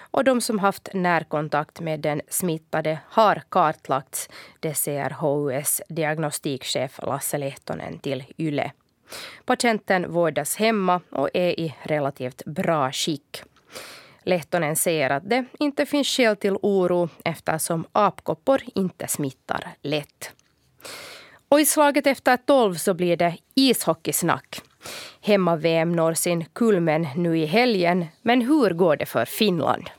och de som haft närkontakt med den smittade har kartlagts, det säger HUS diagnostikchef Lasse Lehtonen till YLE. Patienten vårdas hemma och är i relativt bra skick. Lehtonen säger att det inte finns skäl till oro eftersom apkoppor inte smittar lätt. Och i slaget efter tolv så blir det ishockeysnack. Hemma-VM når sin kulmen nu i helgen, men hur går det för Finland?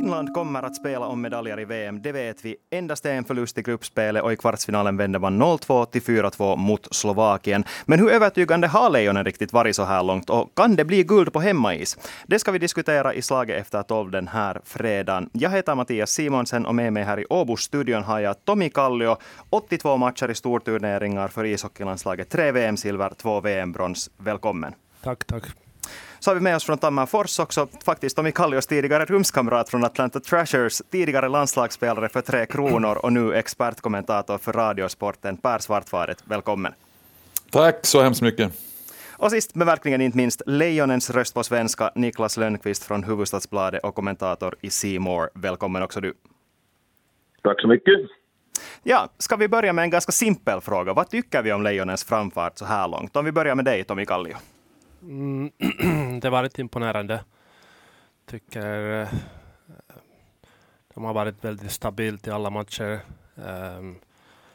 Finland kommer att spela om medaljer i VM, det vet vi. Endast en förlust i gruppspelet och i kvartsfinalen vände man 0-2 till 4-2 mot Slovakien. Men hur övertygande har Lejonen riktigt varit så här långt och kan det bli guld på hemmais? Det ska vi diskutera i slaget efter 12 den här fredagen. Jag heter Mattias Simonsen och med mig här i Åbo-studion har jag Tommy Kallio. 82 matcher i storturneringar för ishockeylandslaget, tre VM-silver, två VM-brons. Välkommen. Tack, tack. Så har vi med oss från Tammerfors också faktiskt Tommy Kallios tidigare rumskamrat från Atlanta Trashers, tidigare landslagsspelare för Tre Kronor och nu expertkommentator för Radiosporten. Per Svartvaret, välkommen. Tack så hemskt mycket. Och sist men verkligen inte minst, Lejonens röst på svenska, Niklas Lönnqvist från Hufvudstadsbladet och kommentator i Seymour. Välkommen också du. Tack så mycket. Ja, ska vi börja med en ganska simpel fråga. Vad tycker vi om Lejonens framfart så här långt? Om vi börjar med dig, Tommy Kallio. Mm, det har varit imponerande. Tycker eh, de har varit väldigt stabilt i alla matcher. Ehm,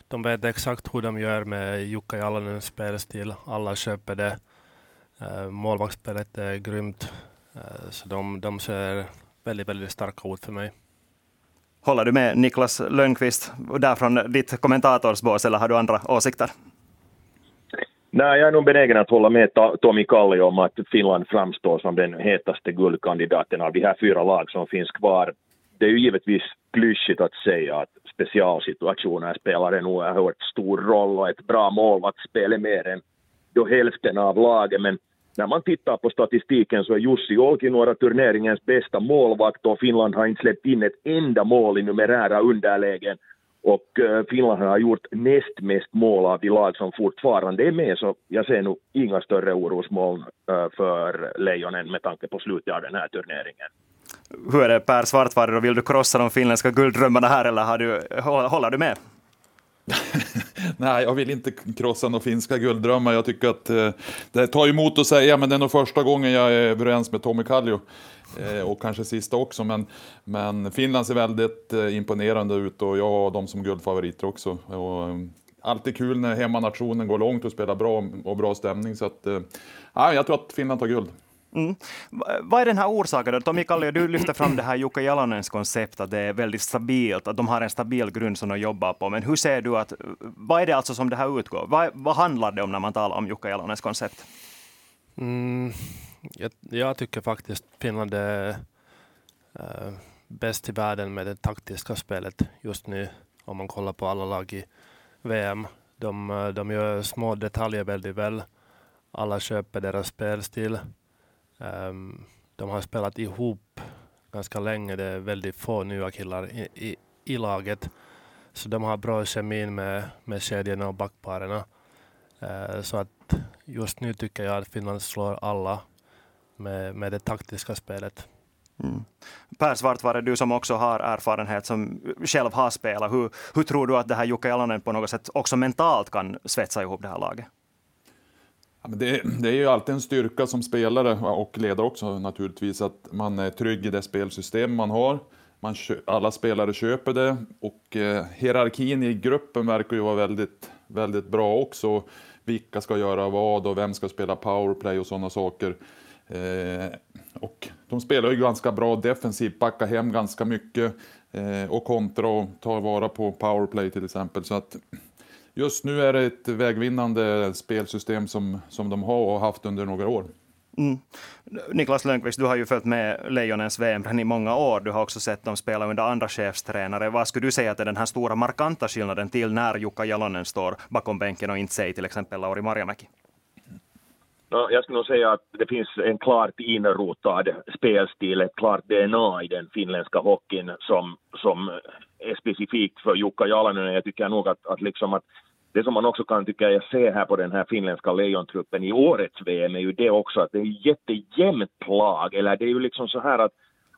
de vet exakt hur de gör med Jukka Jalonens spelstil. Alla köper det. Ehm, målvaktsspelet är grymt. Eh, så de, de ser väldigt, väldigt starka ut för mig. Håller du med Niklas Lönnqvist där från ditt kommentatorsbås eller har du andra åsikter? Nej, jag är nog benägen att hålla med Tommy Kalli om att Finland framstår som den hetaste guldkandidaten av de här fyra lag som finns kvar. Det är ju givetvis klyschigt att säga att specialsituationer spelar en oerhört stor roll och ett bra målvaktsspel är mer än då hälften av laget, men när man tittar på statistiken så är Jussi Olkinuora turneringens bästa målvakt och Finland har inte släppt in ett enda mål i numerära underlägen och eh, Finland har gjort näst mest mål av de lag som fortfarande är med, så jag ser nog inga större orosmoln eh, för Lejonen med tanke på slutet av den här turneringen. Hur är det Per Svartvarer, vill du krossa de finländska gulddrömmarna här eller har du, håller du med? Nej, jag vill inte krossa några finska gulddrömmar. Jag tycker att eh, det tar emot att säga, men det är nog första gången jag är överens med Tommy Kallio. Eh, och kanske sista också. Men, men Finland ser väldigt eh, imponerande ut och jag har dem som guldfavoriter också. Och, eh, alltid kul när hemmanationen går långt och spelar bra och bra stämning. Så att, eh, jag tror att Finland tar guld. Mm. Vad är den här orsaken? Då? Tommy Kallio, du lyfter fram det här Jukka Jalonens koncept, att det är väldigt stabilt, att de har en stabil grund som de jobbar på. Men hur ser du att, vad är det alltså som det här utgår? Vad, vad handlar det om när man talar om Jukka Jalonens koncept? Mm, jag, jag, tycker faktiskt Finland är äh, bäst i världen med det taktiska spelet just nu. Om man kollar på alla lag i VM. De, eh, de gör små detaljer väldigt väl. Alla köper deras spelstil. Um, de har spelat ihop ganska länge. Det är väldigt få nya killar i, i, i laget. Så de har bra kemin med, med kedjorna och backparen. Uh, så att just nu tycker jag att Finland slår alla med, med det taktiska spelet. Mm. Per Svartvare, du som också har erfarenhet som själv har spelat, hur, hur tror du att det här Jukka Jalonen på något sätt också mentalt kan svetsa ihop det här laget? Ja, men det, det, är ju alltid en styrka som spelare och ledare också naturligtvis, att man är trygg i det spelsystem man har. Man, alla spelare köper det och eh, hierarkin i gruppen verkar ju vara väldigt, väldigt bra också. Vilka ska göra vad och vem ska spela powerplay och sådana saker. Eh, och de spelar ju ganska bra defensivt, backar hem ganska mycket eh, och kontra och tar vara på powerplay till exempel. Så att just nu är det ett vägvinnande spelsystem som, som de har och haft under några år. Mm. Niklas Lönnqvist, du har ju följt med Lejonens VM i många år. Du har också sett dem spela under andra chefstränare. Vad skulle du säga att är den här stora markanta skillnaden till när Jukka Jalonen står bakom bänken och inte säger till exempel Lauri Marjamäki? Jag skulle nog säga att det finns en klart inrotad spelstil, ett klart DNA i den finländska hockeyn som, som är specifikt för Jukka Jalonen. Jag tycker nog att, att, liksom att det som man också kan tycka jag ser här på den här finländska lejontruppen i årets VM är ju det också att det är jättejämnt lag, eller det är ju liksom så här att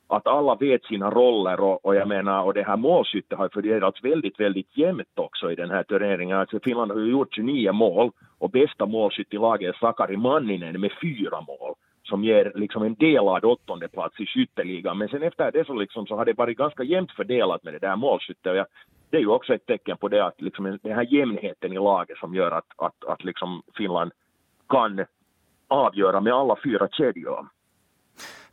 att alla vet sina roller och, och jag menar och det här målskyttet har fördelats väldigt, väldigt jämnt också i den här turneringen. Alltså Finland har ju gjort 29 mål och bästa målskytt i laget är Sakari Manninen med fyra mål som ger liksom en delad åttonde plats i skytteligan. Men sen efter det så, liksom, så har det varit ganska jämnt fördelat med det där målskyttet. Och jag, det är ju också ett tecken på det att liksom den här jämnheten i laget som gör att, att, att liksom Finland kan avgöra med alla fyra kedjor.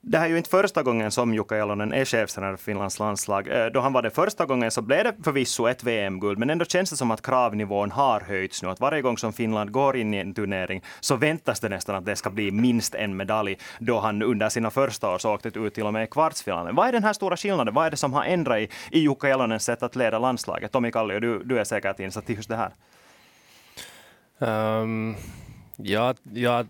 Det här är ju inte första gången som Jukka Jalonen är chefstränare för Finlands landslag. Eh, då han var det första gången så blev det förvisso ett VM-guld, men ändå känns det som att kravnivån har höjts nu. Att varje gång som Finland går in i en turnering så väntas det nästan att det ska bli minst en medalj, då han under sina första år så åkte ut till och med i kvartsfinalen. Vad är den här stora skillnaden? Vad är det som har ändrat i, i Jukka Jalonens sätt att leda landslaget? Tommy Kallio, du, du är säkert insatt i just det här. Um, ja, ja,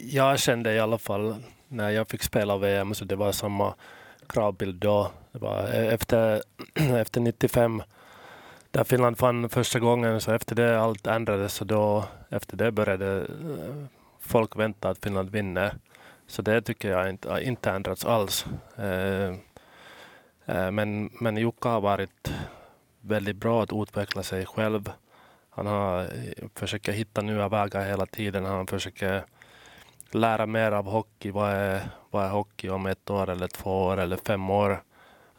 jag kände i alla fall när jag fick spela VM så det var samma kravbild då. Det var e-, efter, efter 95 där Finland fann första gången så efter det allt ändrades och då efter det började eh, folk vänta att Finland vinner. Så det tycker jag inte har inte ändrats alls. Eh, eh, men, men Jukka har varit väldigt bra att utveckla sig själv. Han har eh, försöker hitta nya vägar hela tiden. Han försöker lära mer av hockey. Vad är, vad är hockey om ett år eller två år eller fem år?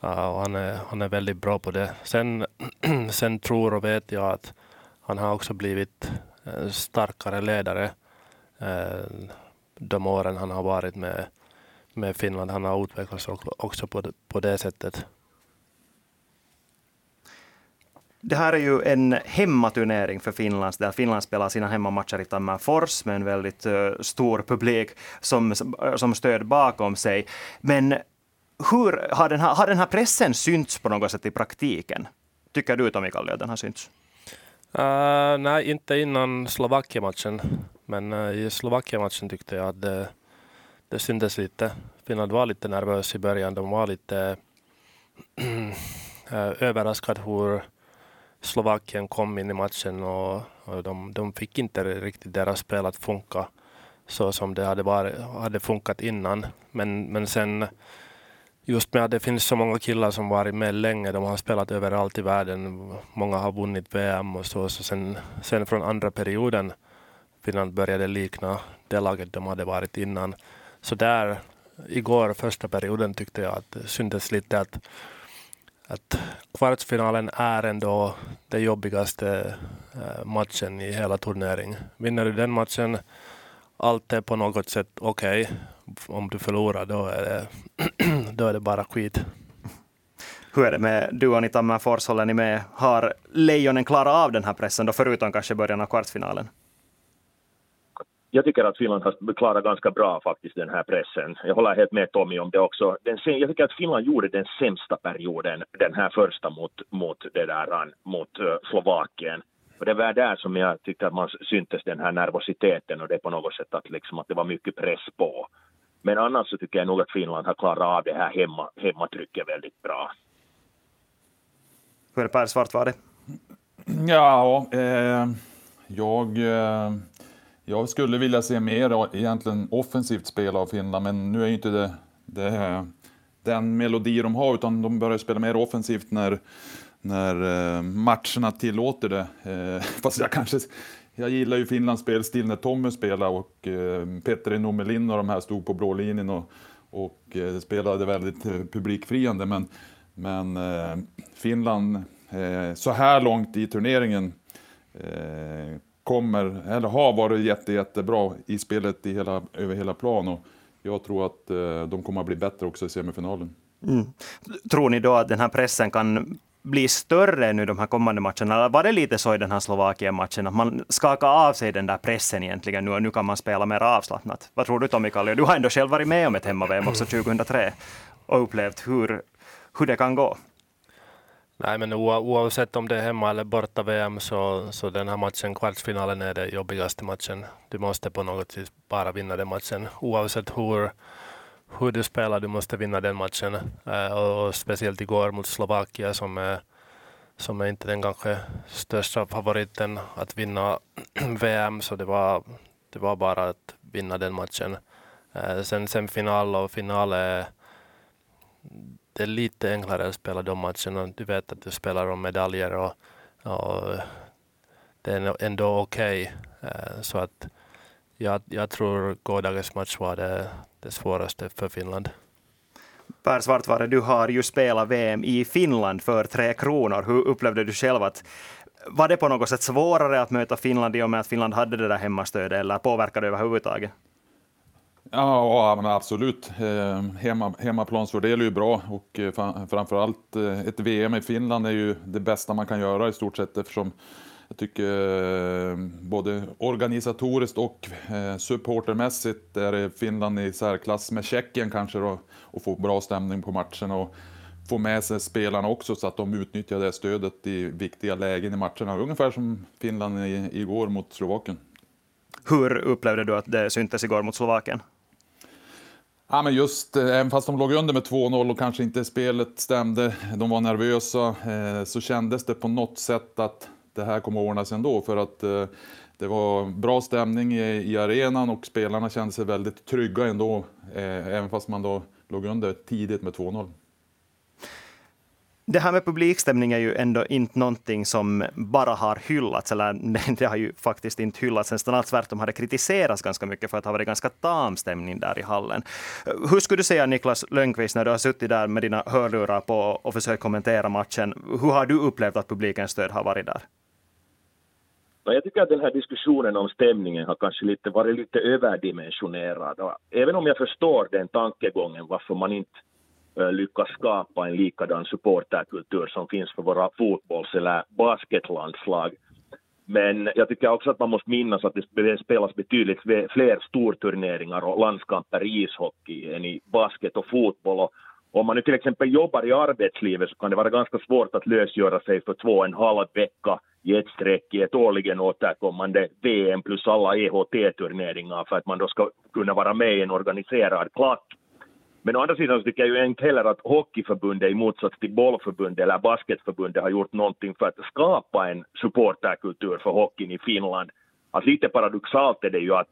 Uh, och han, är, han är väldigt bra på det. Sen, sen tror och vet jag att han har också blivit en starkare ledare uh, de åren han har varit med, med Finland. Han har utvecklats också på det, på det sättet. Det här är ju en hemmaturnering för Finland, där Finland spelar sina hemmamatcher i Tammerfors med en väldigt uh, stor publik som, eh, som stöd bakom sig. Men hur har den, här, har den här pressen synts på något sätt i praktiken? Tycker du, Tommy Kallio, att den har synts? Uh, nej, inte innan Slovakien-matchen. Men uh, i Slovakien-matchen tyckte jag att det, det syntes lite. Finland var lite nervös i början. De var lite överraskade hur Slovakien kom in i matchen och, och de, de, fick inte riktigt deras spel att funka så som det hade, varit, hade funkat innan. Men, men sen just med att det finns så många killar som varit med länge, de har spelat överallt i världen, många har vunnit VM och så, så sen, sen från andra perioden Finland började likna det laget de hade varit innan. Så där, igår första perioden tyckte jag att det syntes lite att att kvartsfinalen är ändå den jobbigaste eh, matchen i hela turneringen. Vinner du den matchen, allt är på något sätt okej. Okay. Om du förlorar, då är det, då är det bara skit. Hur är det med duon i Tammerfors? Håller ni med? Har Lejonen klarat av den här pressen, då, förutom kanske början av kvartsfinalen? Jag tycker att Finland har klarat ganska bra faktiskt den här pressen. Jag håller helt med Tommy om det också. Den, jag tycker att Finland gjorde den sämsta perioden, den här första mot, mot, det där, mot uh, Slovakien. Och det var där som jag tyckte att man syntes den här nervositeten och det på något sätt att, liksom, att det var mycket press på. Men annars så tycker jag nog att Finland har klarat av det här hemma, hemmatrycket väldigt bra. Hur är det Per Svart var det? Ja, eh, jag... Eh jag skulle vilja se mer egentligen offensivt spel av Finland, men nu är ju inte det, det den melodi de har, utan de börjar spela mer offensivt när, när eh, matcherna tillåter det. Eh, fast jag kanske jag gillar ju Finlands spelstil när Tommy spelade och eh, Petteri Nomelin och de här stod på blå linjen och, och spelade väldigt publikfriande. Men, men Finland, så här långt i turneringen, kommer, eller har varit jätte, jättebra i spelet i hela, över hela plan. Och jag tror att eh, de kommer att bli bättre också i semifinalen. Mm. Tror ni då att den här pressen kan bli större nu de här kommande matcherna? Var det lite så i den här Slovakien-matchen att man skakar av sig den där pressen egentligen nu och nu kan man spela mer avslappnat? Vad tror du Tommy Kallio? Du har ändå själv varit med om ett hemma-VM också 2003 och upplevt hur, hur det kan gå. Nej, men oavsett om det är hemma eller borta VM så, så den här matchen, kvartsfinalen, är den jobbigaste matchen. Du måste på något sätt bara vinna den matchen. Oavsett hur, hur du spelar, du måste vinna den matchen. Uh, och, och, speciellt igår mot Slovakien som är, som är inte den kanske största favoriten att vinna VM, så det var, det var bara att vinna den matchen. Eh, sen, sen final och final är det är lite enklare att spela de matcherna. Du vet att du spelar om medaljer och, och det är ändå okej. Okay. Så att jag, jag tror gårdagens match var det, det svåraste för Finland. Per Svartvare, du har ju spelat VM i Finland för Tre Kronor. Hur upplevde du själv att var det på något sätt svårare att möta Finland i och med att Finland hade det där hemmastödet eller påverkade det överhuvudtaget? Ja, men absolut. Ehm, hemma, hemmaplansfördel är ju bra och eh, framförallt eh, ett VM i Finland är ju det bästa man kan göra i stort sett eftersom jag tycker eh, både organisatoriskt och supportermässigt är Finland i särklass med Tjeckien kanske då, och få bra stämning på matchen och få med sig spelarna också så att de utnyttjar det stödet i viktiga lägen i matcherna. Ungefär som Finland igår mot Slovakien. Hur upplevde du att det syntes igår mot Slovakien? Ja, men just, eh, även fast de låg under med 2-0 och kanske inte spelet stämde, de var nervösa, eh, så kändes det på något sätt att det här kommer att ordna sig ändå. För att eh, det var bra stämning i, i arenan och spelarna kände sig väldigt trygga ändå, även fast man då låg under tidigt med 2-0. Det här med publikstämning är ju ändå inte någonting som bara har hyllats, eller det har ju faktiskt inte hyllats, nästan tvärtom har det kritiserats ganska mycket för att det har varit ganska tam stämning där i hallen. Hur skulle du säga, Niklas Lönnqvist, när du har suttit där med dina hörlurar på och försökt kommentera matchen, hur har du upplevt att publikens stöd har varit där? Jag tycker att den här diskussionen om stämningen har kanske lite varit lite överdimensionerad. Även om jag förstår den tankegången varför man inte lyckas skapa en likadan supporterkultur som finns för våra fotbolls eller basketlandslag. Men jag tycker också att man måste minnas att det spelas betydligt fler storturneringar och landskamper i ishockey än i basket och fotboll. Och om man nu till exempel jobbar i arbetslivet så kan det vara ganska svårt att lösgöra sig för två och en halv vecka i ett streck i ett årligen återkommande VM plus alla EHT-turneringar för att man då ska kunna vara med i en organiserad klack men å andra sidan så tycker jag ju inte heller att Hockeyförbundet i motsats till bollförbundet eller basketförbundet har gjort någonting för att skapa en supporterkultur för hockeyn i Finland. Att lite paradoxalt är det ju att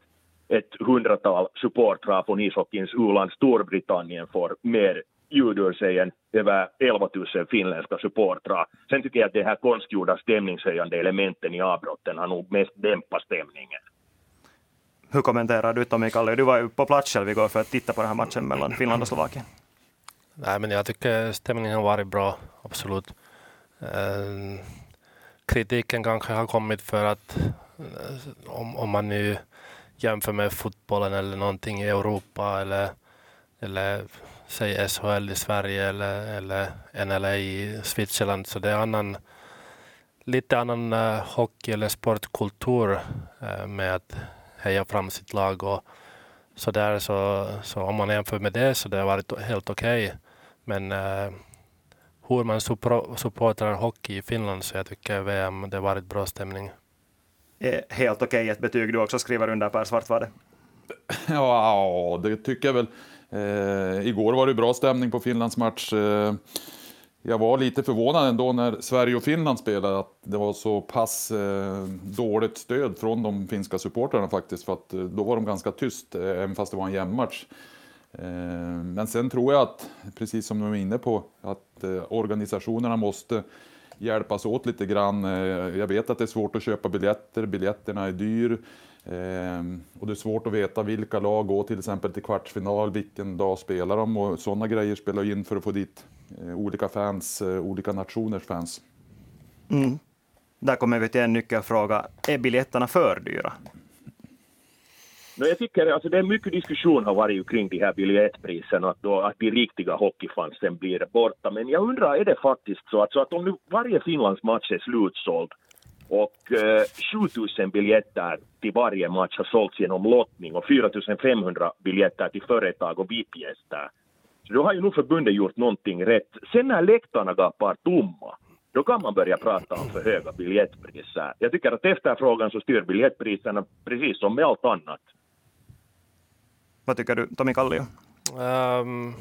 ett hundratal supportrar från ishockeyns u-land Storbritannien får mer ljud ur sig än över 11 000 finländska supportrar. Sen tycker jag att de här konstgjorda stämningshöjande elementen i avbrotten har nog mest dämpat stämningen. Hur kommenterar du Tommy Kallio? Du var ju på plats själv igår för att titta på den här matchen mellan Finland och Slovakien. Nej, men jag tycker stämningen har varit bra, absolut. Eh, kritiken kanske har kommit för att eh, om, om man nu jämför med fotbollen eller någonting i Europa eller, eller säg SHL i Sverige eller, eller NLA i Switzerland så det är annan, lite annan eh, hockey eller sportkultur med att heja fram sitt lag och så där så, så om man jämför med det så det har varit helt okej. Okay. Men eh, hur man supportar hockey i Finland så jag tycker VM det har varit bra stämning. Helt okej okay, ett betyg du också skriver under Per Svartvade. Ja, det tycker jag väl. Eh, igår var det bra stämning på Finlands match. Eh, jag var lite förvånad ändå när Sverige och Finland spelade att det var så pass eh, dåligt stöd från de finska supportrarna faktiskt. För att eh, då var de ganska tyst, eh, även fast det var en jämn match. Eh, men sen tror jag att, precis som du är inne på, att eh, organisationerna måste hjälpas åt lite grann. Eh, jag vet att det är svårt att köpa biljetter, biljetterna är dyr och det är svårt att veta vilka lag går till exempel till kvartsfinal, vilken dag spelar de och sådana grejer spelar in för att få dit Eh, olika fans, eh, olika nationers fans. Mm. Där kommer vi till en nyckelfråga. Är biljetterna för dyra? No, jag tycker alltså det är mycket diskussion har varit kring de här biljettpriserna, att, då, att de riktiga hockeyfansen blir borta. Men jag undrar, är det faktiskt så att, så att om nu varje Finlands match är slutsåld och eh, 7000 biljetter till varje match har sålts genom lottning och 4500 biljetter till företag och VIP-gäster, då har ju nog förbundet gjort någonting rätt. Sen när läktarna gapar tomma, då kan man börja prata om för höga biljettpriser. Jag tycker att efterfrågan så styr biljettpriserna precis som med allt annat. Vad tycker du, Tommy Kallio? Um,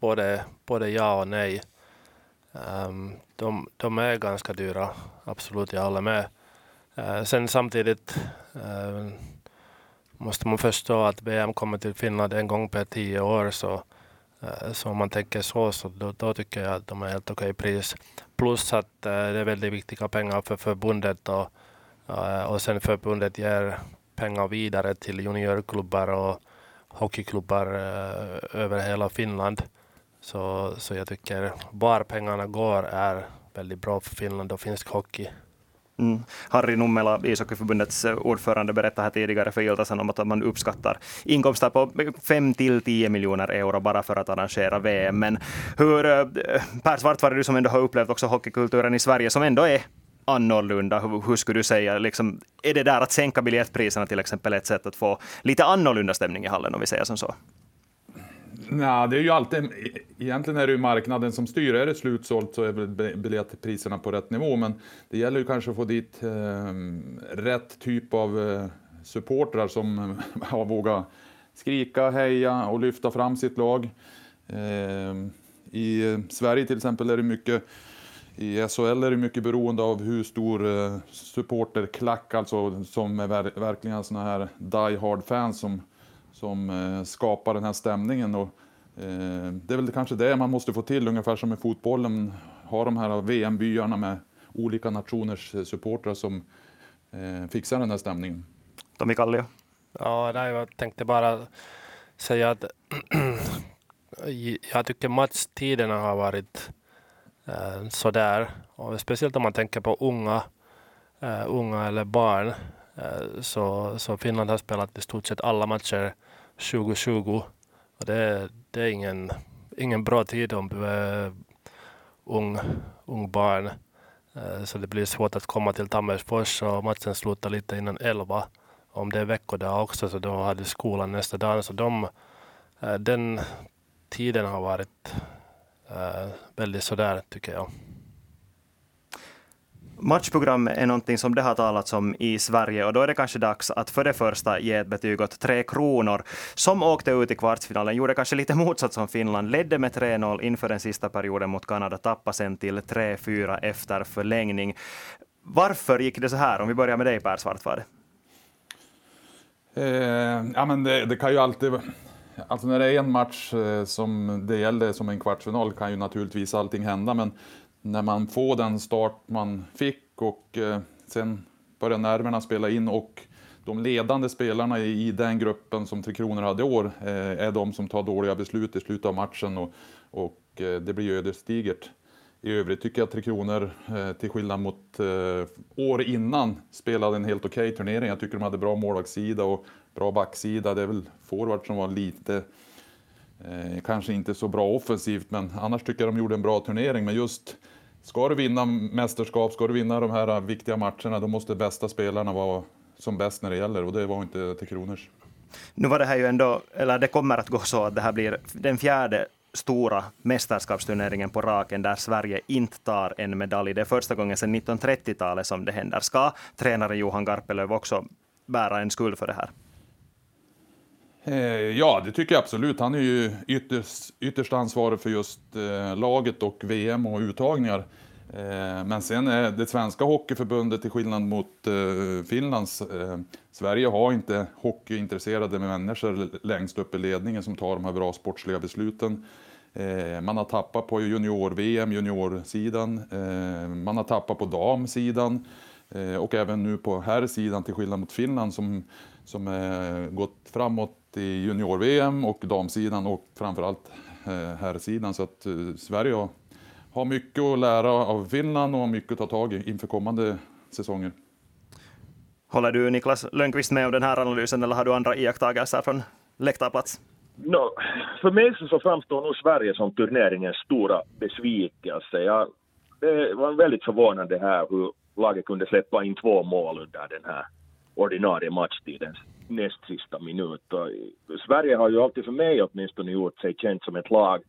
både, både ja och nej. Um, de, de är ganska dyra, absolut, jag håller med. Uh, sen samtidigt uh, måste man förstå att VM kommer till Finland en gång per tio år. Så, uh, så om man tänker så, så då, då tycker jag att de är helt okej pris. Plus att eh, det är väldigt viktiga pengar för förbundet och, eh, och sen förbundet ger pengar vidare till juniorklubbar och hockeyklubbar över hela Finland. Så, så jag tycker var pengarna går är väldigt bra för Finland och finsk hockey. Mm. Harry Nummela, ishockeyförbundets eh, ordförande, berättade här tidigare för Iltasen om att man uppskattar inkomster på 5 till 10 miljoner euro bara för att arrangera VM. Men hur, eh, Per Svartvar, du som ändå har upplevt också hockeykulturen i Sverige, som ändå är annorlunda? Hur, hur skulle du säga, liksom, är det där att sänka biljettpriserna till exempel ett sätt att få lite annorlunda stämning i hallen, om vi säger som så? Nej, det är ju alltid, egentligen är det ju marknaden som styr. Är det slutsålt så är väl biljettpriserna på rätt nivå, men det gäller ju kanske att få dit eh, rätt typ av eh, supportrar som eh, har vågat skrika, heja och lyfta fram sitt lag. Eh, I eh, Sverige till exempel är det mycket i SHL är det mycket beroende av hur stor eh, supporterklack, alltså som är ver verkligen sådana här die hard fans som som eh, skapar den här stämningen. Och, eh, det är väl kanske det man måste få till, ungefär som med fotbollen. Ha de här VM-byarna med olika nationers eh, supportrar som fixar den här stämningen. Tommy Kallio? Ja, nej, jag tänkte bara säga att jag tycker matchtiderna har varit eh, sådär. Och speciellt om man tänker på unga, eh, unga eller barn. Eh, så, så Finland har spelat i stort sett alla matcher 2020. Och det, det är ingen, ingen bra tid om du är ung, ung barn. Eh, så det blir svårt att komma till Tammerfors och matchen slutar lite innan elva. Om det är veckodag också så då hade skolan nästa dag. Så de, eh, den tiden har varit väldigt sådär tycker jag. Matchprogram är någonting som det har talats om i Sverige och då är det kanske dags att för det första ge ett betyg åt Tre Kronor som åkte ut i kvartsfinalen, gjorde kanske lite motsatt som Finland, ledde med 3-0 inför den sista perioden mot Kanada, tappade sen till 3-4 efter förlängning. Varför gick det så här? Om vi börjar med dig Per Svartvad. Eh, ja, men det, det, kan ju alltid... Alltså när det är en match eh, som det gäller som en kvartsfinal kan ju naturligtvis allting hända, men när man får den start man fick och eh, sen börjar nerverna spela in och de ledande spelarna i den gruppen som Tre Kronor hade i år eh, är de som tar dåliga beslut i slutet av matchen och, och eh, det blir ödesdigert. I övrigt tycker jag att Tre Kronor, eh, till skillnad mot eh, år innan, spelade en helt okej okay turnering. Jag tycker de hade bra målvaktssida och bra backsida. Det är väl forward som var lite Eh, kanske inte så bra offensivt, men annars tycker jag de gjorde en bra turnering. Men just, ska du vinna mästerskap, ska du vinna de här eh, viktiga matcherna, då måste bästa spelarna vara som bäst när det gäller och det var inte till Kronors. Nu var det här ju ändå, eller det kommer att gå så att det här blir den fjärde stora mästerskapsturneringen på raken där Sverige inte tar en medalj. Det är första gången sedan 1930-talet som det händer. Ska tränare Johan Garpelöv också bära en skuld för det här? Eh, ja, det tycker jag absolut. Han är ju ytterst, ytterst ansvarig för just eh, laget och VM och uttagningar. Eh, men sen är det svenska hockeyförbundet, till skillnad mot Finlands, Sverige har inte hockeyintresserade människor längst upp i ledningen som tar de här bra sportsliga besluten. Man har tappat på junior-VM, juniorsidan. Man har tappat på damsidan. Och även nu på herrsidan, till skillnad mot Finland som, som gått framåt i junior-VM och damsidan och framförallt eh, herrsidan. Så att eh, Sverige har mycket att lära av Finland och mycket att ta tag i inför kommande säsonger. Håller du Niklas Lönnqvist med om den här analysen eller har du andra iakttagelser från läktarplats? No, för mig så framstår nog Sverige som turneringens stora besvikelse. Jag, det var väldigt förvånande här hur laget kunde släppa in två mål under den här ordinarie matchtidens näst sista minut. Och Sverige har ju alltid för mig åtminstone gjort sig känt som ett lag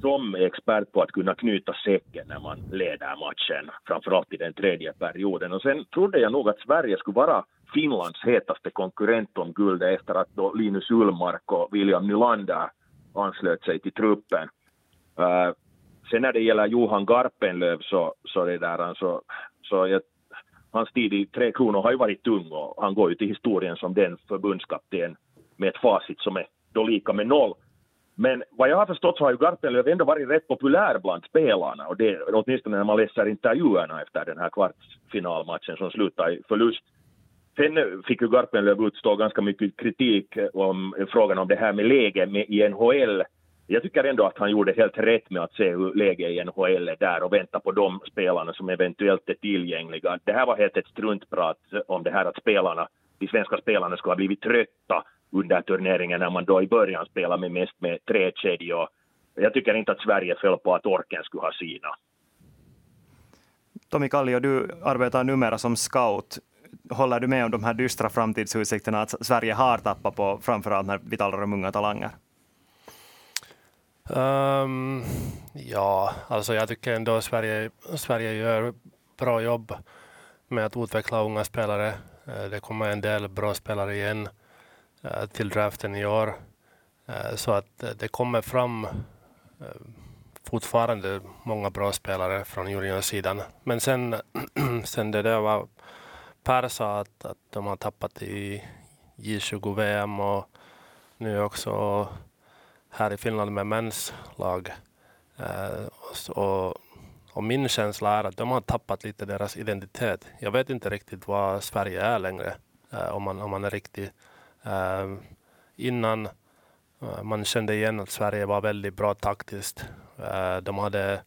som är expert på att kunna knyta säcken när man leder matchen, framförallt i den tredje perioden. Och sen trodde jag nog att Sverige skulle vara Finlands hetaste konkurrent om guldet efter att då Linus Ullmark och William Nylander anslöt sig till truppen. Uh, sen när det gäller Johan Garpenlöv så, så, det där, så, så jag, hans tid i Tre Kronor har ju varit tung och han går ju till historien som den förbundskapten med ett facit som är då lika med noll. Men vad jag har förstått så har ju Garpenlöv ändå varit rätt populär bland spelarna och det, åtminstone när man läser intervjuerna efter den här kvartsfinalmatchen som slutade i förlust. Sen fick ju Garpenlöv utstå ganska mycket kritik om frågan om det här med läge med i NHL. Jag tycker ändå att han gjorde helt rätt med att se hur läget i NHL är där och vänta på de spelarna som eventuellt är tillgängliga. Det här var helt ett struntprat om det här att spelarna, de svenska spelarna skulle ha blivit trötta under turneringen när man då i början spelade med mest med tre kedjor. Jag tycker inte att Sverige föll på att orken skulle ha sina. Tommy Kallio, du arbetar numera som scout. Håller du med om de här dystra framtidsutsikterna att Sverige har tappat på framförallt när vi talar om unga talanger? Um, ja, alltså jag tycker ändå Sverige, Sverige gör bra jobb med att utveckla unga spelare. Eh, det kommer en del bra spelare igen eh, till draften i år. Eh, så att det kommer fram fortfarande många bra spelare från juniorsidan. Men sen, sen det där var Per sa att, att de har tappat i J20-VM och nu också här i Finland med mäns lag. Eh, och, och, min känsla är att de har tappat lite deras identitet. Jag vet inte riktigt vad Sverige är längre, eh, om, man, om man är riktig. Eh, innan man kände igen att Sverige var väldigt bra taktiskt. De hade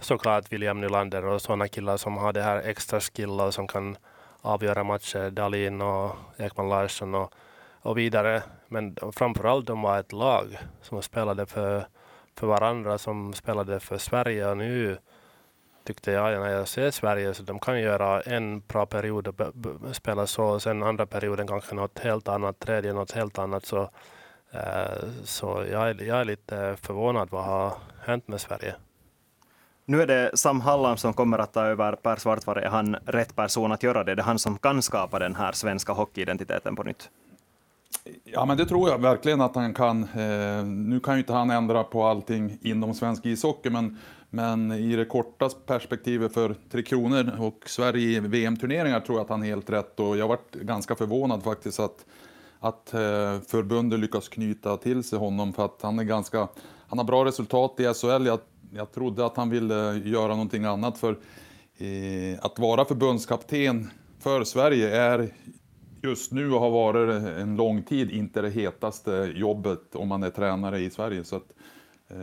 såklart William Nylander och sådana killar som har det här extra skill och som kan avgöra matcher. Dalin och Ekman Larsson och, och vidare. Men framförallt de var ett lag som spelade för, för varandra, som spelade för Sverige. Och nu tyckte jag när jag ser Sverige så de kan göra en bra period och spela så och sen andra perioden kanske något helt annat, tredje något helt annat. Så, eh, så jag, är, jag är lite förvånad vad har hänt med Sverige. Nu är det Sam Hallam som kommer att ta över Per Svartvare. Är han rätt person att göra det? Det är han som kan skapa den här svenska hockeyidentiteten på nytt. Ja, men det tror jag verkligen att han kan. Eh, nu kan ju inte han ändra på allting inom svensk ishockey, men, men i det korta perspektivet för Tre Kronor och Sverige i VM-turneringar tror jag att han är helt rätt. Och jag varit ganska förvånad faktiskt att, att eh, förbundet lyckas knyta till sig honom, för att han är ganska, han har bra resultat i SHL. Jag, jag trodde att han ville eh, göra någonting annat, för eh, att vara förbundskapten för Sverige är just nu har varit en lång tid inte det hetaste jobbet om man är tränare i Sverige. Så att, eh,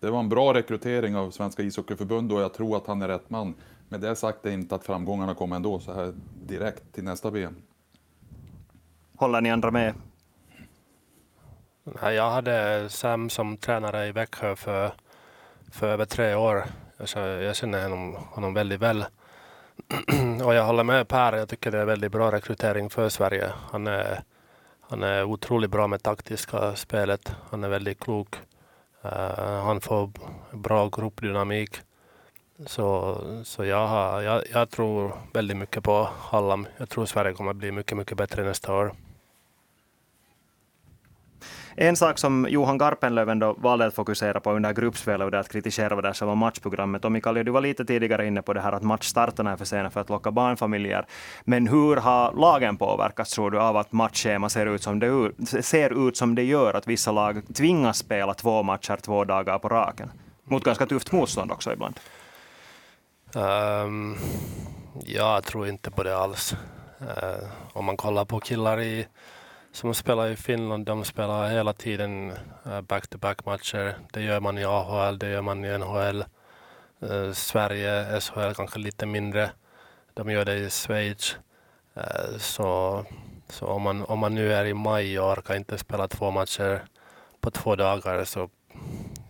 det var en bra rekrytering av Svenska ishockeyförbundet och jag tror att han är rätt man. Med det sagt är inte att framgångarna kommer ändå så här direkt till nästa VM. Håller ni andra med? Jag hade Sam som tränare i Växjö för, för över tre år. Jag känner honom, honom väldigt väl. och jag håller med Per, jag tycker det är väldigt bra rekrytering för Sverige. Han är, han är otroligt bra med taktiska spelet. Han är väldigt klok. Uh, han får bra gruppdynamik. Så, så jag, har, jag, jag tror väldigt mycket på Hallam. Jag tror Sverige kommer bli mycket, mycket bättre nästa år. En sak som Johan Garpenlöv ändå valde att fokusera på under gruppspelet och det att kritisera det själva matchprogrammet. Och Mikael, du var lite tidigare inne på det här att matchstarterna är för sena för att locka barnfamiljer. Men hur har lagen påverkats, tror du, av att matchschema ser ut som det, ser ut som det gör? Att vissa lag tvingas spela två matcher två dagar på raken. Mot ganska tufft motstånd också ibland. Um, jag tror inte på det alls. Uh, om man kollar på killar i som spelar i Finland, de spelar hela tiden eh, back-to-back matcher. Det gör man i AHL, det gör man i NHL. Uh, eh, Sverige, SHL kanske lite mindre. De gör det i Schweiz. Uh, så så om, man, om man nu är i maj och orkar inte spela två matcher på två dagar så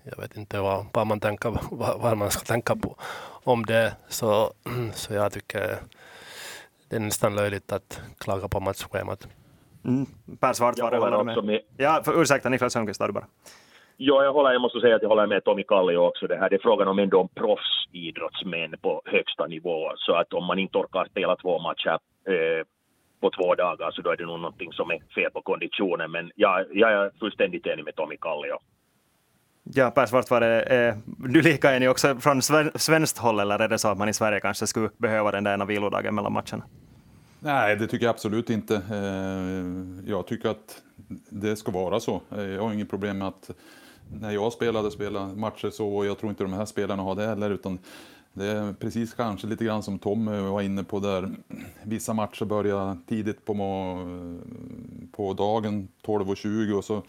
jag vet inte vad, vad man tänker, vad, vad, man ska tänka på om det. Så, så jag tycker det är nästan löjligt att klaga på matchschemat. Mm. Per Svartvare håller med. med. Ja, för, ursäkta Niklas Sundqvist, du bara. Ja, jag, håller, jag måste säga att jag håller med Tommy Kallio också. Det här det är frågan om ändå om proffsidrottsmän på högsta nivå. Så att om man inte orkar spela två matcher eh, på två dagar så då är det nog någonting som är fel på konditionen. Men jag, jag är fullständigt enig med Tommy Kallio. Ja, Per Svartvare, är du lika enig också från svenskt håll eller är det så att man i Sverige kanske skulle behöva den där ena vilodagen mellan matcherna? Nej, det tycker jag absolut inte. Eh, jag tycker att det ska vara så. Eh, jag har inget problem med att när jag spelade, spela matcher så, och jag tror inte de här spelarna har det heller, utan det är precis kanske lite grann som Tom eh, var inne på där. Vissa matcher börjar tidigt på, på dagen, 12.20 och så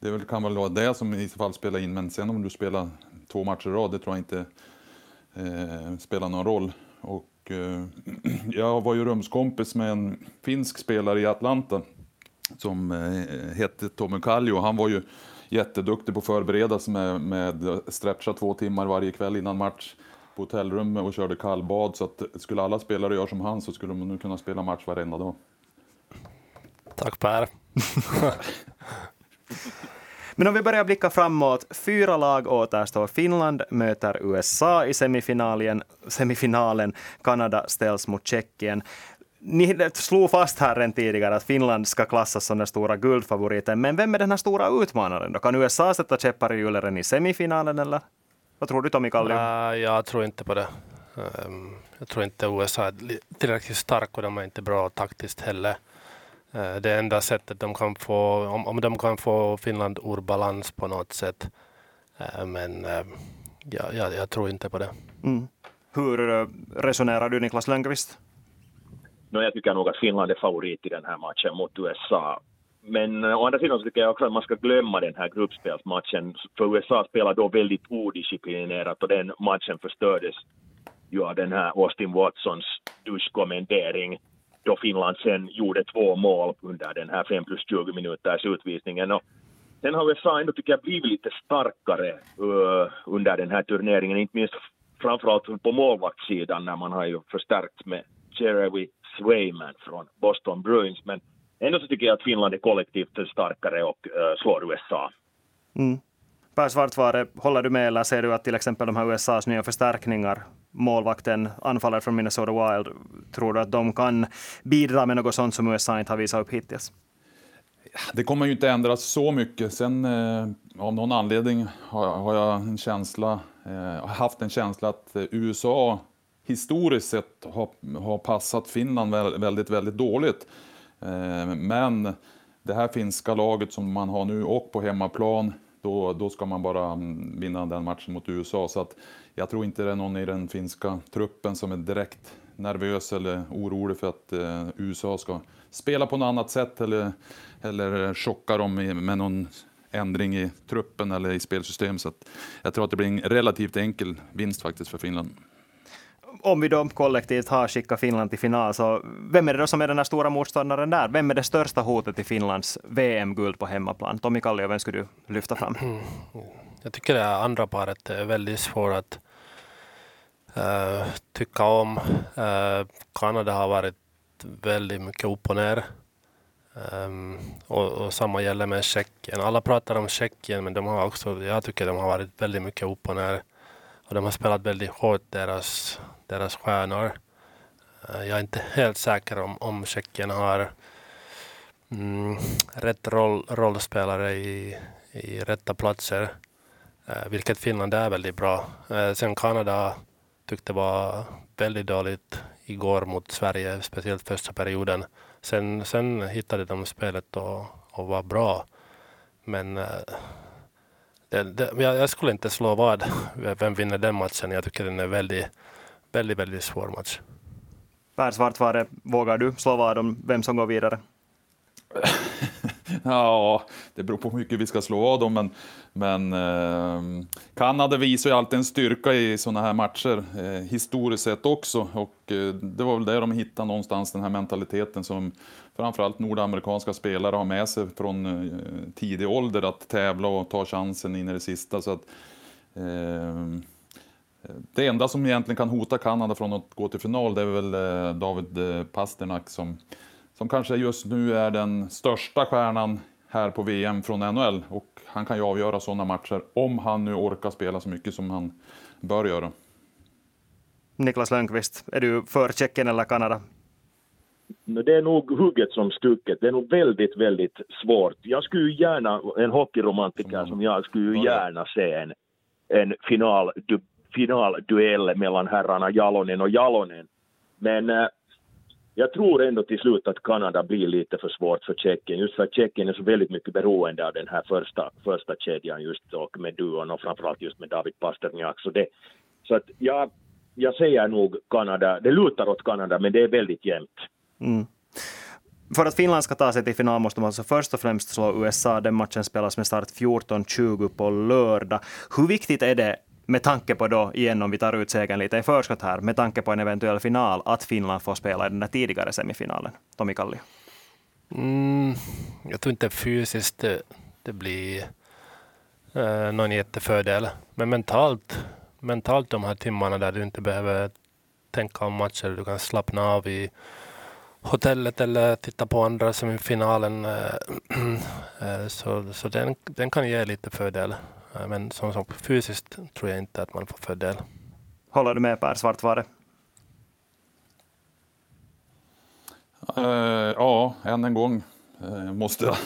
det kan väl vara det som i så fall spelar in, men sen om du spelar två matcher i rad, det tror jag inte eh, spelar någon roll. Och, eh, jag var ju rumskompis med en finsk spelare i Atlanta som eh, hette Tommy Kallio. Han var ju jätteduktig på att förbereda sig med, med stretcha två timmar varje kväll innan match på hotellrum och körde kallbad. Så att skulle alla spelare göra som han så skulle de nu kunna spela match varenda dag. Tack Per. Men om vi börjar blicka framåt. Fyra lag återstår. Finland möter USA i semifinalen. semifinalen. Kanada ställs mot Tjeckien. Ni slog fast här redan tidigare att Finland ska klassas som den stora guldfavoriten. Men vem är den här stora utmanaren då? Kan USA sätta käppar i hjulen i semifinalen eller? Vad tror du Tommy Kallio? Uh, jag tror inte på det. Um, jag tror inte USA är tillräckligt stark och de är inte bra taktiskt heller. Uh, det enda sättet de kan få, om, om de kan få Finland ur balans på något sätt. Uh, men ja, jag, jag, tror inte på det. Mm. Hur resonerar du Niklas Lönnqvist? No, jag tycker nog att Finland är favorit i den här matchen mot USA. Men å andra sidan så tycker jag också att man ska glömma den här gruppspelsmatchen. För USA spelar då väldigt odisciplinerat och den matchen förstördes ju av den här Austin Watsons duschkommentering då Finland sen gjorde två mål under den här 5 plus 20 minuters utvisningen. Och sen har USA ändå, tycker jag, blivit lite starkare uh, under den här turneringen, inte minst framförallt på målvaktssidan när man har ju förstärkt med Jeremy Swayman från Boston Bruins. Men ändå så tycker jag att Finland är kollektivt starkare och uh, slår USA. Mm. Per Svartvare, håller du med eller ser du att till exempel de här USAs nya förstärkningar, målvakten, anfallare från Minnesota Wild, tror du att de kan bidra med något sånt som USA inte har visat upp hittills? Det kommer ju inte ändras så mycket. Sen eh, av någon anledning har, har jag en känsla, eh, haft en känsla att eh, USA historiskt sett har, har passat Finland väldigt, väldigt dåligt. Eh, men det här finska laget som man har nu och på hemmaplan, då, då ska man bara mm, vinna den matchen mot USA. Så att jag tror inte det är någon i den finska truppen som är direkt nervös eller orolig för att eh, USA ska spela på något annat sätt eller, eller chocka dem med någon ändring i truppen eller i spelsystemet. Så jag tror att det blir en relativt enkel vinst faktiskt för Finland om vi då kollektivt har skickat Finland till final, så vem är det då som är den här stora motståndaren där? Vem är det största hotet i Finlands VM-guld på hemmaplan? Tommy Kallio, vem skulle du lyfta fram? Mm. Jag tycker det andra paret är väldigt svårt att uh, tycka om. Uh, Kanada har varit väldigt mycket upp och ner. Um, och, och, samma gäller med Tjeckien. Alla pratar om Tjeckien, men de har också, jag tycker de har varit väldigt mycket upp och ner. Och de har spelat väldigt hårt, deras deras stjärnor. Eh, jag är inte helt säker om, om Tjeckien har mm, rätt roll, rollspelare i, i rätta platser, eh, vilket Finland är väldigt bra. Eh, sen Kanada tyckte var väldigt dåligt igår mot Sverige, speciellt första perioden. Sen, sen hittade de spelet och, och var bra. Men eh, det, det, jag, jag, skulle inte slå vad, vem vinner den matchen. Jag tycker den är väldigt väldigt, väldigt svår match. Per Svartvare, vågar du slå vad om vem som går vidare? ja, det beror på hur mycket vi ska slå av dem, men, men eh, Kanada visar ju alltid en styrka i sådana här matcher, eh, historiskt sett också. Och eh, det var väl där de hittade någonstans den här mentaliteten som framförallt nordamerikanska spelare har med sig från eh, tidig ålder, att tävla och ta chansen in i det sista. Så att, eh, det enda som egentligen kan hota Kanada från att gå till final det är väl eh, David eh, Pasternak som, som kanske just nu är den största stjärnan här på VM från NHL. Och han kan ju avgöra sådana matcher om han nu orkar spela så mycket som han bör göra. Niklas Lönnqvist, är du för Tjeckien eller Kanada? det är nog hugget som stucket. Det är nog väldigt, väldigt svårt. Jag skulle gärna, en hockeyromantiker som jag, skulle gärna se en, en final, finalduell mellan herrarna Jalonen och Jalonen. Men äh, jag tror ändå till slut att Kanada blir lite för svårt för Tjeckien, just för att Tjeckien är så väldigt mycket beroende av den här första, första kedjan just och med duon och framförallt just med David Pasterniak. Så, det, så att jag, jag säger nog Kanada, det lutar åt Kanada men det är väldigt jämnt. Mm. För att Finland ska ta sig till final måste man alltså först och främst slå USA. Den matchen spelas med start 14.20 på lördag. Hur viktigt är det med tanke på då, igen om vi tar ut segern lite i förskott här, med tanke på en eventuell final, att Finland får spela i den där tidigare semifinalen? Tommy Kallio. Mm, jag tror inte fysiskt det, det blir eh, någon jättefördel. Men mentalt, mentalt de här timmarna där du inte behöver tänka om matcher, du kan slappna av i hotellet eller titta på andra semifinalen. Eh, eh, så så den, den kan ge lite fördel. Men som sagt, fysiskt tror jag inte att man får fördel. Håller du med Per Svartvare? Uh, ja, än en gång uh, måste jag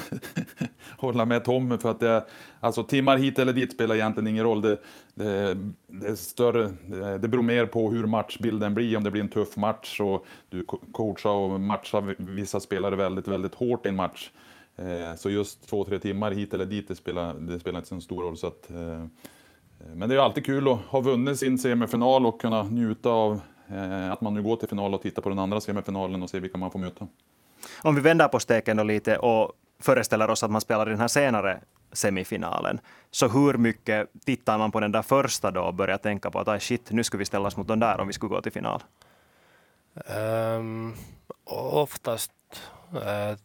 hålla med Tommy för att det, alltså timmar hit eller dit spelar egentligen ingen roll. Det, det, det är större, det, det beror mer på hur matchbilden blir, om det blir en tuff match och du coachar och matchar vissa spelare väldigt, väldigt hårt i en match. Eh, så just två, tre timmar hit eller dit, det spelar, det spelar inte så stor roll. Så att, eh, men det är alltid kul att ha vunnit sin semifinal och kunna njuta av eh, att man nu går till final och tittar på den andra semifinalen och ser vilka man får möta. Om vi vänder på steken då lite och föreställer oss att man spelar i den här senare semifinalen. Så hur mycket tittar man på den där första då och börjar tänka på att shit, nu skulle vi ställas mot den där om vi skulle gå till final? Um, oftast uh,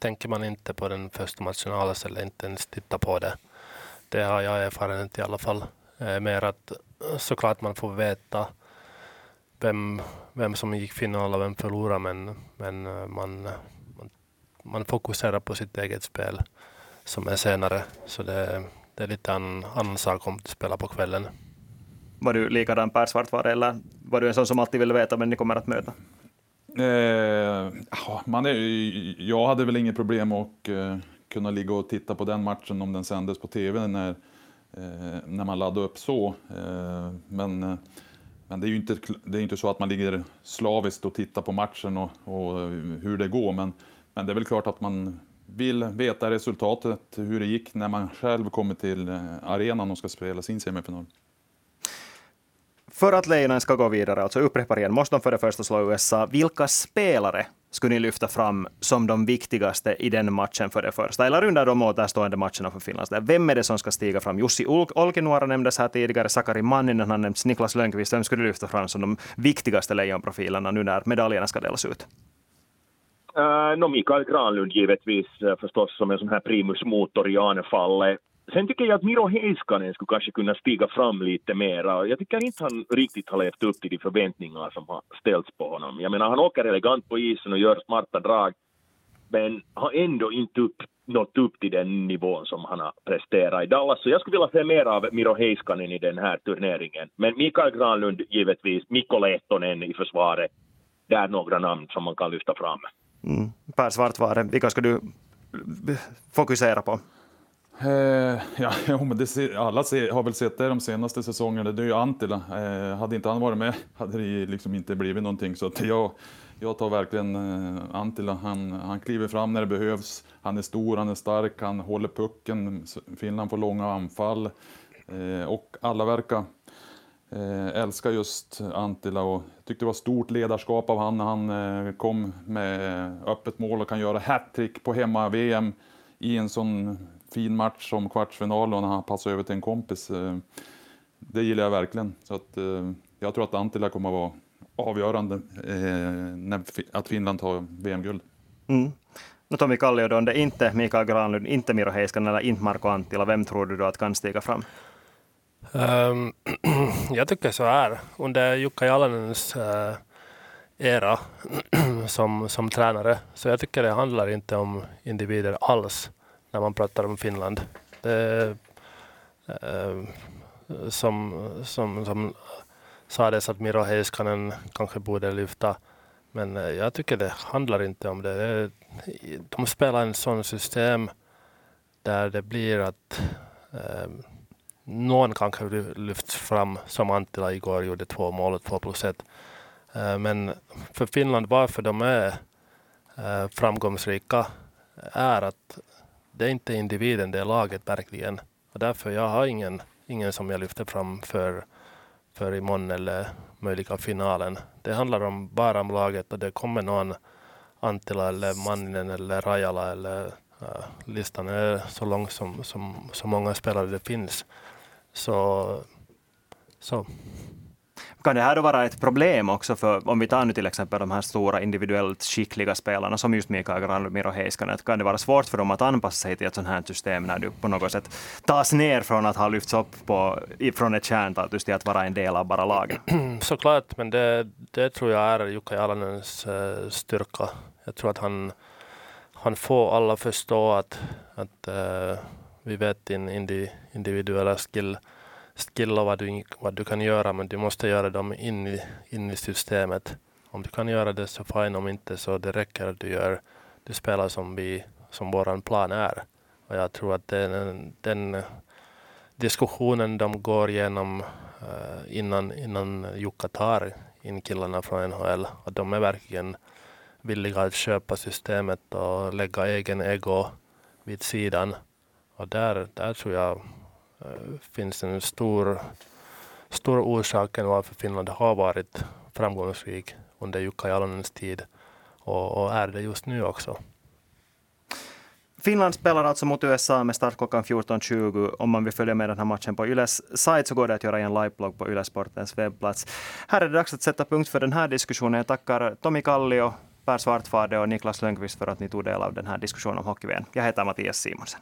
tänker man inte på den första matchen alls eller inte ens titta på det. Det har jag erfarenhet i alla fall. Eh, mer att eh, såklart man får veta vem, vem som gick final och vem förlorade men, men eh, man, man, man fokuserar på sitt eget spel som är senare. Så det, det är lite annan, annan sak om du spelar på kvällen. Var du likadan Per Svartvare eller var du en sån som alltid ville veta vem ni kommer att möta? Eh, man är, jag hade väl inget problem att eh, kunna ligga och titta på den matchen om den sändes på tv när, eh, när man laddade upp så. Eh, men eh, men det är ju inte, det är inte så att man ligger slaviskt och tittar på matchen och, och eh, hur det går. Men, men det är väl klart att man vill veta resultatet, hur det gick när man själv kommer till eh, arenan och ska spela sin semifinal. För att Lejonen ska gå vidare, alltså upprepar igen, måste de för det första slå USA. Vilka spelare skulle ni lyfta fram som de viktigaste i den matchen för det första? Eller under de återstående matcherna för Finland? Vem är det som ska stiga fram? Jussi Olkinuora nämndes här tidigare, Sakari Manninen har nämnts, Niklas Lönnqvist. Vem skulle du lyfta fram som de viktigaste lejonprofilerna nu när medaljerna ska delas ut? Uh, no, Mikael Granlund givetvis uh, förstås som en sån här primus motor i anfallet. Sen tycker jag att Miro Heiskanen skulle kanske kunna stiga fram lite mera. Jag tycker inte han riktigt har levt upp till de förväntningar som har ställts på honom. Jag menar, han åker elegant på isen och gör smarta drag, men har ändå inte upp, nått upp till den nivån som han har presterat i Dallas. Så jag skulle vilja se mer av Miro Heiskanen i den här turneringen. Men Mikael Granlund givetvis, Mikko Lehtonen i försvaret, det är några namn som man kan lyfta fram. Mm. Per Svartvare, vilka ska du fokusera på? Eh, ja, men det, alla ser, har väl sett det de senaste säsongerna. Det är ju Antila. Eh, hade inte han varit med hade det liksom inte blivit någonting. Så att jag, jag tar verkligen eh, Antila. Han, han kliver fram när det behövs. Han är stor, han är stark, han håller pucken. Finland får långa anfall. Eh, och alla verkar eh, älska just Antila och tyckte det var stort ledarskap av han när han eh, kom med öppet mål och kan göra hattrick på hemma-VM i en sån fin match som kvartsfinal och när han passar över till en kompis. Eh, det gillar jag verkligen. Så att, eh, jag tror att Antila kommer att vara avgörande eh, när, att Finland tar VM-guld. Mm. No, Tommy Kallio, då, om det inte Mikael Granlund, inte Miro Heiskanen eller inte Marko Antila, vem tror du då att kan stiga fram? Um, jag tycker så här, under Jukka Jalanens uh, era som, som tränare, så jag tycker det handlar inte om individer alls när man pratar om Finland. Det, eh, som, som, som sades att Miro Heiskanen kanske borde lyfta Men eh, jag tycker det handlar inte om det. De spelar en sån system där det blir att eh, någon kanske lyfts fram som Antila igår gjorde två mål och två plus ett. Eh, men för Finland, varför de är eh, framgångsrika är att det är inte individen, det är laget verkligen. Och därför jag har ingen, ingen som jag lyfter fram för, för imorgon eller möjliga finalen. Det handlar om, bara om laget och det kommer någon Antila eller Manninen eller Rajala eller uh, listan är så lång som, som så många spelare det finns. Så, så. Kan det här då vara ett problem också för, om vi tar nu till exempel de här stora individuellt skickliga spelarna som just Mikael Granlund och Heiskanen, kan det vara svårt för dem att anpassa sig till ett sånt här system när du på något sätt tas ner från att ha lyfts upp på, från ett kärntal till att vara en del av bara laget? Såklart, men det, det tror jag är Jukka Jalanens eh, styrka. Jag tror att han, han får alla förstå att, att uh, vi vet din individuella skill skillar vad du, vad du kan göra, men du måste göra dem in i, in i systemet. Om du kan göra det så fine, om inte så det räcker att du gör, du spelar som vi, som vår plan är. Och jag tror att den, den diskussionen de går igenom uh, innan, innan Jukka tar in killarna från NHL, att de är verkligen villiga att köpa systemet och lägga egen ego vid sidan. Och där, där tror jag finns en stor, stor orsaken varför Finland har varit framgångsrik under Jukka Jalonens tid och, och är det just nu också. Finland spelar alltså mot USA med start klockan 14.20. Om man vill följa med den här matchen på Yles sajt så går det att göra i en liveblogg på Ylesportens webbplats. Här är det dags att sätta punkt för den här diskussionen. Jag tackar Tommy Kallio, Per Svartfade och Niklas Lönnqvist för att ni tog del av den här diskussionen om hockey -VM. Jag heter Mattias Simonsen.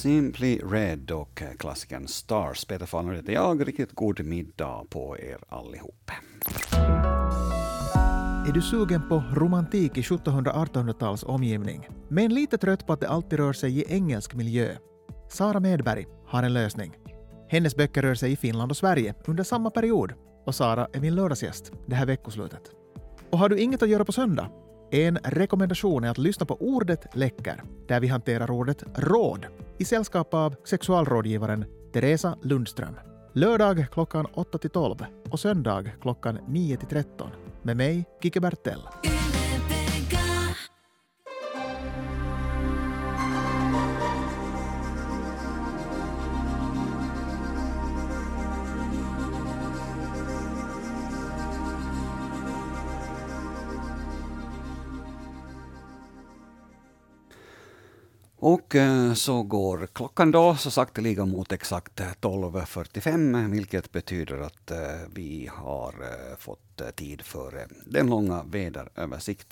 Simply Red och eh, klassikern Stars. Peter Fahlner heter jag. Riktigt god middag på er allihop. Är du sugen på romantik i 1700-1800-tals omgivning, men lite trött på att det alltid rör sig i engelsk miljö? Sara Medberg har en lösning. Hennes böcker rör sig i Finland och Sverige under samma period och Sara är min lördagsgäst det här veckoslutet. Och har du inget att göra på söndag? En rekommendation är att lyssna på Ordet läcker, där vi hanterar ordet råd i sällskap av sexualrådgivaren Teresa Lundström. Lördag klockan 8-12 och söndag klockan 9-13 med mig, Kike Bertell. Och eh, så går klockan då så sakteliga mot exakt eh, 12.45, vilket betyder att eh, vi har fått tid för den långa väderöversikten.